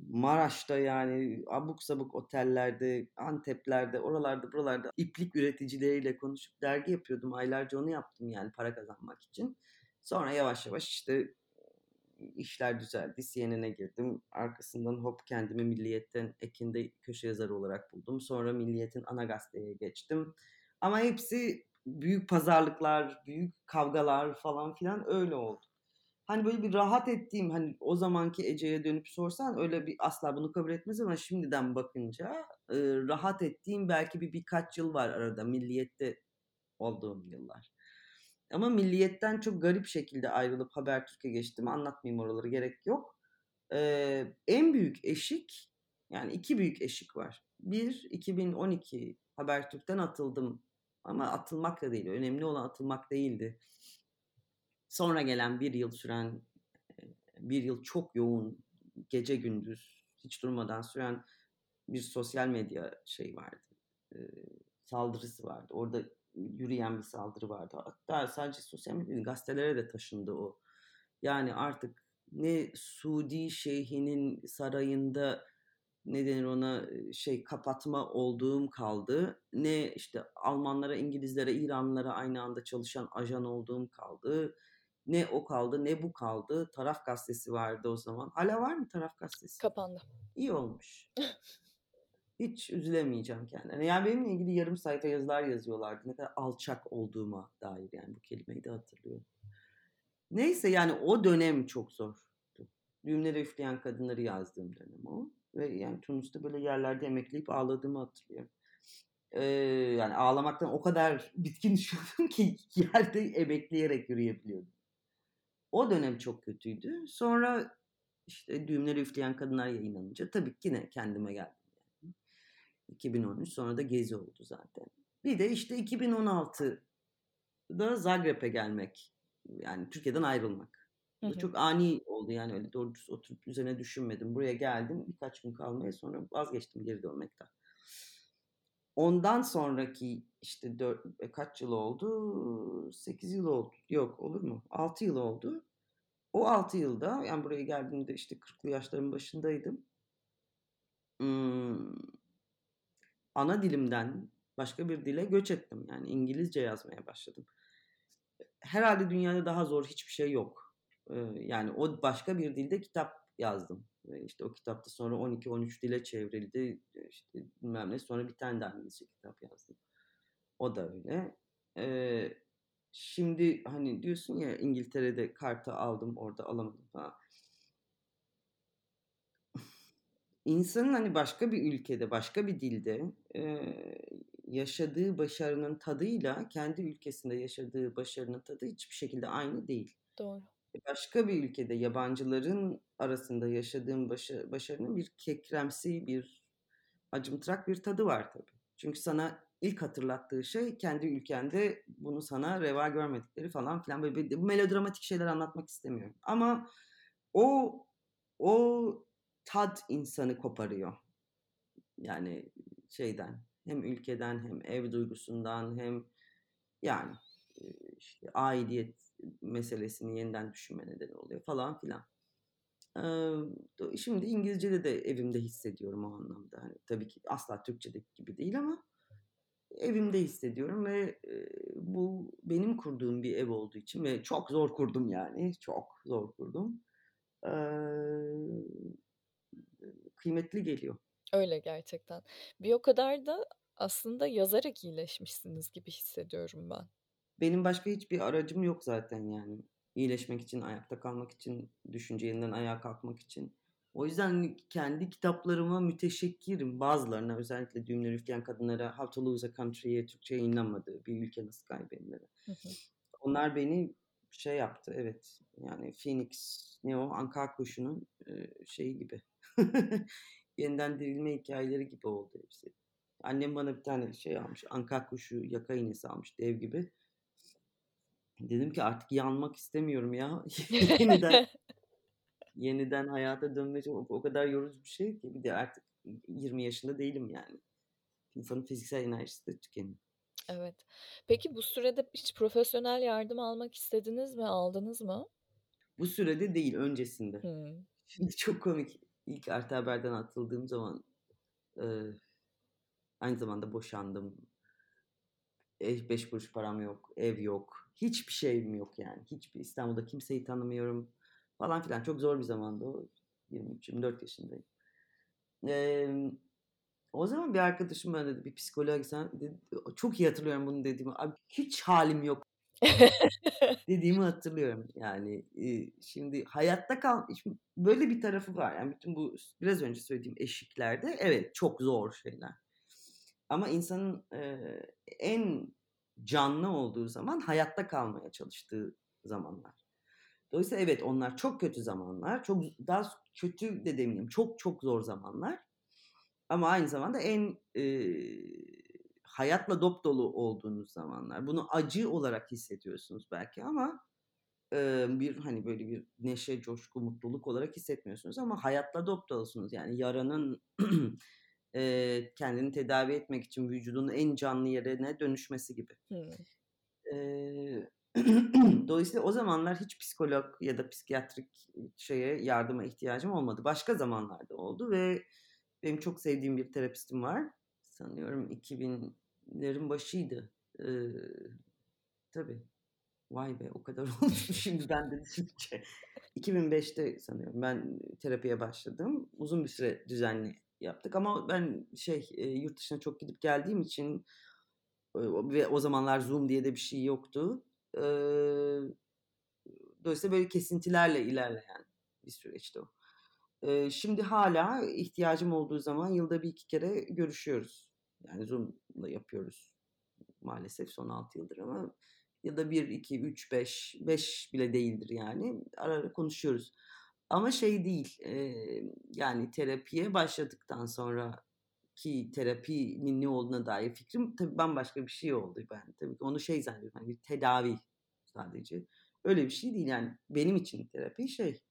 Maraş'ta, yani, abuk sabuk otellerde, Antep'lerde, oralarda buralarda iplik üreticileriyle konuşup dergi yapıyordum. Aylarca onu yaptım, yani, para kazanmak için. Sonra yavaş yavaş, işte, işler düzeldi. CNN'e girdim. Arkasından hop kendimi Milliyet'ten Ekin'de köşe yazarı olarak buldum. Sonra Milliyet'in ana gazeteye geçtim. Ama hepsi büyük pazarlıklar, büyük kavgalar falan filan öyle oldu. Hani, böyle bir rahat ettiğim, hani, o zamanki Ece'ye dönüp sorsan öyle bir asla bunu kabul etmez ama şimdiden bakınca, ııı, rahat ettiğim belki bir birkaç yıl var arada Milliyet'te olduğum yıllar. Ama Milliyet'ten çok garip şekilde ayrılıp Habertürk'e geçtim. Anlatmayayım oraları, gerek yok. Eee, en büyük eşik, yani 2 büyük eşik var. 1, 2012 Habertürk'ten atıldım ama atılmak da değil, önemli olan atılmak değildi. Sonra gelen 1 yıl süren, 1 yıl çok yoğun, gece gündüz hiç durmadan süren bir sosyal medya şeyi vardı, eee, saldırısı vardı. Orada yürüyen bir saldırı vardı. Hatta sadece sosyal medya gazetelere de taşındı o. Yani, artık ne Suudi şeyhinin sarayında, ne denir ona, şey, kapatma olduğum kaldı, ne, işte, Almanlara, İngilizlere, İranlılara aynı anda çalışan ajan olduğum kaldı. Ne o kaldı ne bu kaldı. Taraf Gazetesi vardı o zaman. Hâlâ var mı Taraf Gazetesi? Kapandı. İyi olmuş. Hiç üzülemeyeceğim kendilerine. Yani benimle ilgili yarım sayfa yazılar yazıyorlardı. Ne kadar alçak olduğuma dair yani bu kelimeyi de hatırlıyorum. Neyse yani o dönem çok zor. Düğümleri üfleyen kadınları yazdığım dönem o. Ve yani Tunus'ta böyle yerlerde emekleyip ağladığımı hatırlıyorum. Ee, yani ağlamaktan o kadar bitkin düşüyordum ki yerde emekleyerek yürüyebiliyordum. O dönem çok kötüydü. Sonra işte düğümleri üfleyen kadınlar yayınlanınca tabii ki yine kendime geldim. Yani. 2013 sonra da Gezi oldu zaten. Bir de işte 2016'da Zagreb'e gelmek. Yani Türkiye'den ayrılmak. Hı hı. Çok ani oldu yani öyle doğru oturup üzerine düşünmedim. Buraya geldim birkaç gün kalmaya sonra vazgeçtim geri dönmekten. Ondan sonraki işte dört, e, kaç yıl oldu? 8 yıl oldu. Yok olur mu? 6 yıl oldu. O 6 yılda yani buraya geldiğimde işte 40'lı yaşların başındaydım. Hmm, ana dilimden başka bir dile göç ettim. Yani İngilizce yazmaya başladım. Herhalde dünyada daha zor hiçbir şey yok. Yani o başka bir dilde kitap yazdım. İşte o kitapta sonra 12-13 dile çevrildi. İşte bilmem ne. Sonra bir tane daha İngilizce kitap yazdım. O da öyle. Ee, şimdi hani diyorsun ya İngiltere'de kartı aldım orada alamadım falan. İnsanın hani başka bir ülkede, başka bir dilde e, yaşadığı başarının tadıyla kendi ülkesinde yaşadığı başarının tadı hiçbir şekilde aynı değil. Doğru. E, başka bir ülkede yabancıların arasında yaşadığım başa, başarının bir kekremsi, bir acımtırak bir tadı var tabii. Çünkü sana ilk hatırlattığı şey kendi ülkende bunu sana reva görmedikleri falan filan böyle bir, melodramatik şeyler anlatmak istemiyorum. Ama o o tad insanı koparıyor. Yani şeyden hem ülkeden hem ev duygusundan hem yani işte aidiyet meselesini yeniden düşünme nedeni oluyor falan filan. Ee, şimdi İngilizce'de de evimde hissediyorum o anlamda. Hani tabii ki asla Türkçedeki gibi değil ama evimde hissediyorum ve e, bu benim kurduğum bir ev olduğu için ve çok zor kurdum yani çok zor kurdum. Ee, kıymetli geliyor. Öyle gerçekten. Bir o kadar da aslında yazarak iyileşmişsiniz gibi hissediyorum ben. Benim başka hiçbir aracım yok zaten yani. İyileşmek için, ayakta kalmak için, düşünce yeniden ayağa kalkmak için. O yüzden kendi kitaplarıma müteşekkirim. Bazılarına özellikle Düğümleri Üfleyen Kadınlara How to Lose a Country'ye Türkçe yayınlanmadı. Bir ülke nasıl kaybedilir. Onlar beni şey yaptı evet. Yani Phoenix ne o Anka kuşunun şeyi gibi. Yeniden dirilme hikayeleri gibi oldu hepsi. Annem bana bir tane şey almış. Anka kuşu yaka iğnesi almış dev gibi. Dedim ki artık yanmak istemiyorum ya. yeniden yeniden hayata dönmek o, o kadar yorucu bir şey ki. Bir de artık 20 yaşında değilim yani. İnsanın fiziksel enerjisi de tükeniyor. Evet. Peki bu sürede hiç profesyonel yardım almak istediniz mi? Aldınız mı? Bu sürede değil, öncesinde. Hmm. Şimdi çok komik. İlk Artı Haber'den atıldığım zaman e, aynı zamanda boşandım. Ev beş kuruş param yok, ev yok. Hiçbir şeyim yok yani. Hiçbir İstanbul'da kimseyi tanımıyorum falan filan. Çok zor bir zamandı o. 23-24 yaşındayım. Ee, o zaman bir arkadaşım bana dedi bir psikoloğa gitsen çok iyi hatırlıyorum bunu dediğimi. Abi hiç halim yok dediğimi hatırlıyorum. Yani şimdi hayatta kal şimdi böyle bir tarafı var. Yani bütün bu biraz önce söylediğim eşiklerde evet çok zor şeyler. Ama insanın en canlı olduğu zaman hayatta kalmaya çalıştığı zamanlar. Dolayısıyla evet onlar çok kötü zamanlar. Çok daha kötü de demeyeyim. Çok çok zor zamanlar. Ama aynı zamanda en e, hayatla dop dolu olduğunuz zamanlar. Bunu acı olarak hissediyorsunuz belki ama e, bir hani böyle bir neşe, coşku, mutluluk olarak hissetmiyorsunuz ama hayatla dop dolusunuz. Yani yaranın e, kendini tedavi etmek için vücudun en canlı yerine dönüşmesi gibi. Hmm. E, dolayısıyla o zamanlar hiç psikolog ya da psikiyatrik şeye yardıma ihtiyacım olmadı. Başka zamanlarda oldu ve benim çok sevdiğim bir terapistim var. Sanıyorum 2000'lerin başıydı. Ee, tabii. Vay be o kadar olmuş şimdi ben de düşününce. 2005'te sanıyorum ben terapiye başladım. Uzun bir süre düzenli yaptık ama ben şey e, yurt dışına çok gidip geldiğim için e, ve o zamanlar Zoom diye de bir şey yoktu. E, dolayısıyla böyle kesintilerle ilerleyen bir süreçti o. E, şimdi hala ihtiyacım olduğu zaman yılda bir iki kere görüşüyoruz. Yani Zoom'la yapıyoruz maalesef son 6 yıldır ama ya da 1, 2, 3, 5, 5 bile değildir yani. Ara ara konuşuyoruz. Ama şey değil, e, yani terapiye başladıktan sonra ki terapinin ne olduğuna dair fikrim tabii bambaşka bir şey oldu ben. Tabii ki onu şey zannediyorum, hani bir tedavi sadece. Öyle bir şey değil yani benim için terapi şey,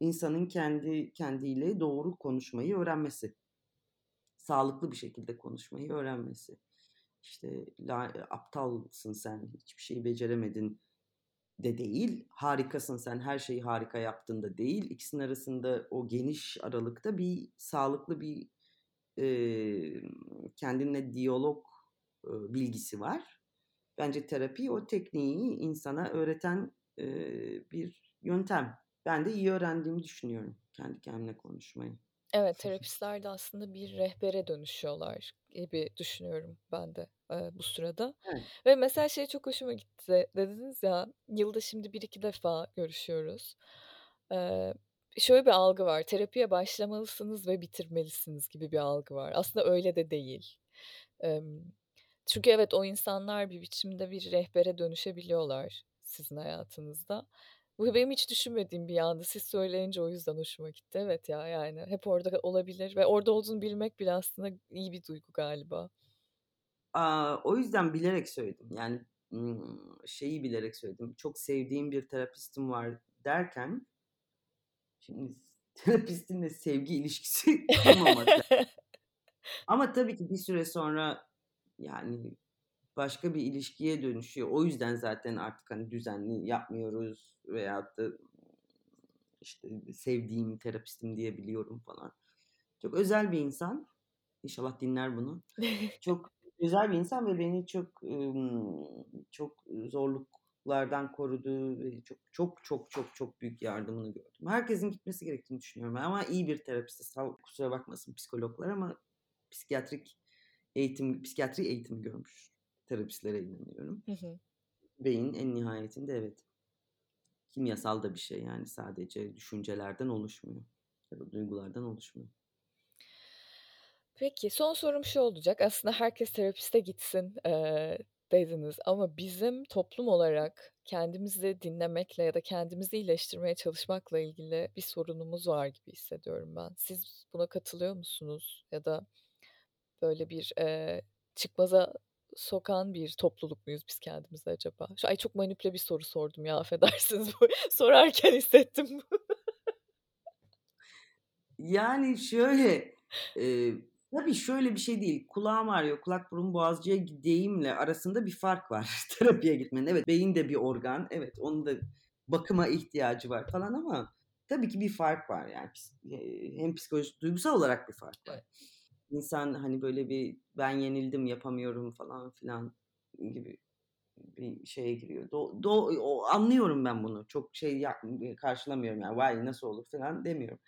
insanın kendi kendiyle doğru konuşmayı öğrenmesi. Sağlıklı bir şekilde konuşmayı öğrenmesi. İşte la, aptalsın sen, hiçbir şeyi beceremedin de değil, harikasın sen, her şeyi harika yaptın da değil. İkisinin arasında o geniş aralıkta bir sağlıklı bir e, kendine diyalog e, bilgisi var. Bence terapi o tekniği insana öğreten e, bir yöntem. Ben de iyi öğrendiğimi düşünüyorum kendi kendine konuşmayı. Evet, terapistler de aslında bir rehbere dönüşüyorlar gibi düşünüyorum ben de e, bu sırada. Evet. Ve mesela şey çok hoşuma gitti. Dediniz ya yılda şimdi bir iki defa görüşüyoruz. Ee, şöyle bir algı var. Terapiye başlamalısınız ve bitirmelisiniz gibi bir algı var. Aslında öyle de değil. Ee, çünkü evet o insanlar bir biçimde bir rehbere dönüşebiliyorlar sizin hayatınızda. Bu benim hiç düşünmediğim bir yandı. Siz söyleyince o yüzden hoşuma gitti. Evet ya yani hep orada olabilir ve orada olduğunu bilmek bile aslında iyi bir duygu galiba. Aa, o yüzden bilerek söyledim. Yani şeyi bilerek söyledim. Çok sevdiğim bir terapistim var derken şimdi terapistinle sevgi ilişkisi kurmamak. Ama tabii ki bir süre sonra yani başka bir ilişkiye dönüşüyor. O yüzden zaten artık hani düzenli yapmıyoruz veyahut da işte sevdiğim terapistim diyebiliyorum falan. Çok özel bir insan. İnşallah dinler bunu. çok özel bir insan ve beni çok çok zorluklardan korudu ve çok çok çok çok çok büyük yardımını gördüm. Herkesin gitmesi gerektiğini düşünüyorum ama iyi bir terapist. Kusura bakmasın psikologlar ama psikiyatrik eğitim, psikiyatri eğitimi görmüş terapistlere inanıyorum. Hı hı. Beyin en nihayetinde evet kimyasal da bir şey yani sadece düşüncelerden oluşmuyor ya da duygulardan oluşmuyor. Peki son sorum şu olacak. Aslında herkes terapiste gitsin eee, dediniz ama bizim toplum olarak kendimizi dinlemekle ya da kendimizi iyileştirmeye çalışmakla ilgili bir sorunumuz var gibi hissediyorum ben. Siz buna katılıyor musunuz? Ya da böyle bir eee, çıkmaza sokan bir topluluk muyuz biz kendimizi acaba? Şu ay çok manipüle bir soru sordum ya affedersiniz. Sorarken hissettim. yani şöyle e, tabii şöyle bir şey değil. Kulağım ağrıyor, kulak burun boğazcıya gideyimle arasında bir fark var terapiye gitmenin. Evet beyin de bir organ. Evet onun da bakıma ihtiyacı var falan ama tabii ki bir fark var yani. Hem psikolojik, duygusal olarak bir fark var. Evet insan hani böyle bir ben yenildim yapamıyorum falan filan gibi bir şeye giriyor. Do, do, o, anlıyorum ben bunu. Çok şey karşılamıyorum yani vay nasıl olur falan demiyorum.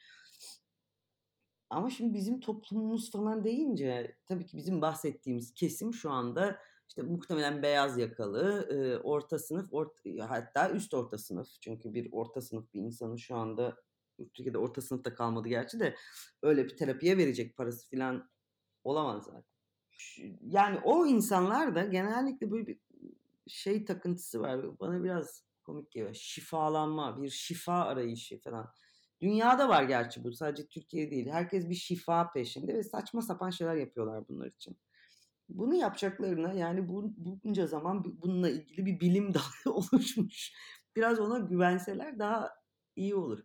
Ama şimdi bizim toplumumuz falan deyince tabii ki bizim bahsettiğimiz kesim şu anda işte muhtemelen beyaz yakalı, orta sınıf, orta, hatta üst orta sınıf. Çünkü bir orta sınıf bir insanın şu anda Türkiye'de orta sınıfta kalmadı gerçi de öyle bir terapiye verecek parası falan olamaz zaten. Yani o insanlar da genellikle böyle bir şey takıntısı var. Bana biraz komik geliyor. Şifalanma, bir şifa arayışı falan. Dünyada var gerçi bu. Sadece Türkiye değil. Herkes bir şifa peşinde ve saçma sapan şeyler yapıyorlar bunlar için. Bunu yapacaklarına yani bu, bunca zaman bununla ilgili bir bilim dalı oluşmuş. Biraz ona güvenseler daha iyi olur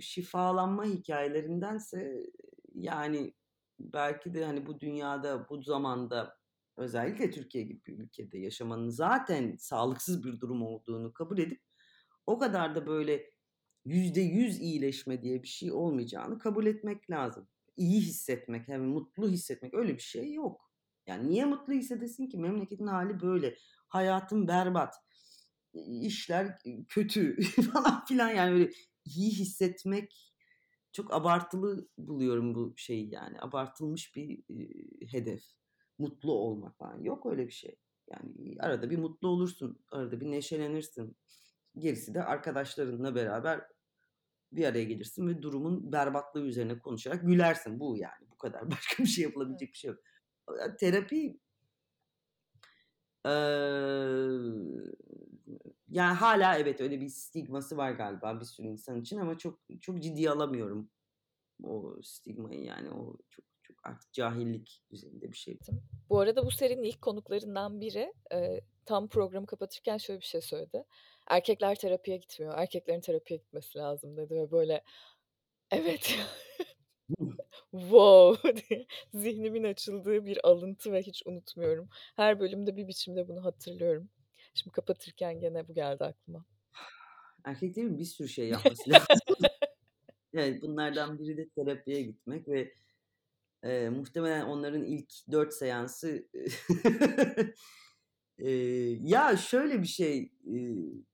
şifalanma hikayelerindense yani belki de hani bu dünyada bu zamanda özellikle Türkiye gibi bir ülkede yaşamanın zaten sağlıksız bir durum olduğunu kabul edip o kadar da böyle yüzde yüz iyileşme diye bir şey olmayacağını kabul etmek lazım. İyi hissetmek, hem mutlu hissetmek öyle bir şey yok. Yani niye mutlu hissedesin ki? Memleketin hali böyle. Hayatın berbat. işler kötü falan filan yani öyle iyi hissetmek çok abartılı buluyorum bu şeyi yani. Abartılmış bir, eee, hedef. Mutlu olmak falan. Yok öyle bir şey. Yani arada bir mutlu olursun, arada bir neşelenirsin. Gerisi de arkadaşlarınla beraber bir araya gelirsin ve durumun berbatlığı üzerine konuşarak gülersin. Bu yani, bu kadar. Başka bir şey yapılabilecek bir şey yok. Terapi yani hâlâ evet, öyle bir stigması var galiba bir sürü insan için ama çok çok ciddiye alamıyorum o stigmayı yani. O çok çok artık cahillik düzeyinde bir şey. Bu arada bu serinin ilk konuklarından biri, eee, tam programı kapatırken şöyle bir şey söyledi. "Erkekler terapiye gitmiyor, erkeklerin terapiye gitmesi lazım." dedi ve böyle, "Evet." "Wow!" zihnimin açıldığı bir alıntı ve hiç unutmuyorum. Her bölümde bir biçimde bunu hatırlıyorum. Şimdi kapatırken gene bu geldi aklıma. Erkeklerin bir sürü şey yapması lazım. Evet, bunlardan biri de terapiye gitmek ve, eee, muhtemelen onların ilk 4 seansı Eee, ya, şöyle bir şey,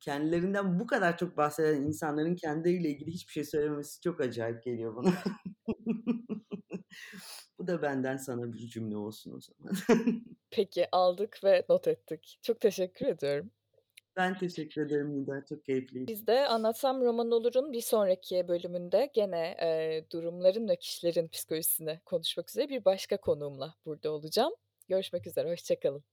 kendilerinden bu kadar çok bahseden insanların kendileriyle ilgili hiçbir şey söylememesi çok acayip geliyor bana. Bu da benden sana bir cümle olsun o zaman. Peki, aldık ve not ettik. Çok teşekkür ediyorum. Ben teşekkür ederim Nida, çok keyifliydi. Biz de Anlatsam Roman Olur'un bir sonraki bölümünde gene, eee, durumların ve kişilerin psikolojisini konuşmak üzere bir başka konuğumla burada olacağım. Görüşmek üzere, hoşça kalın.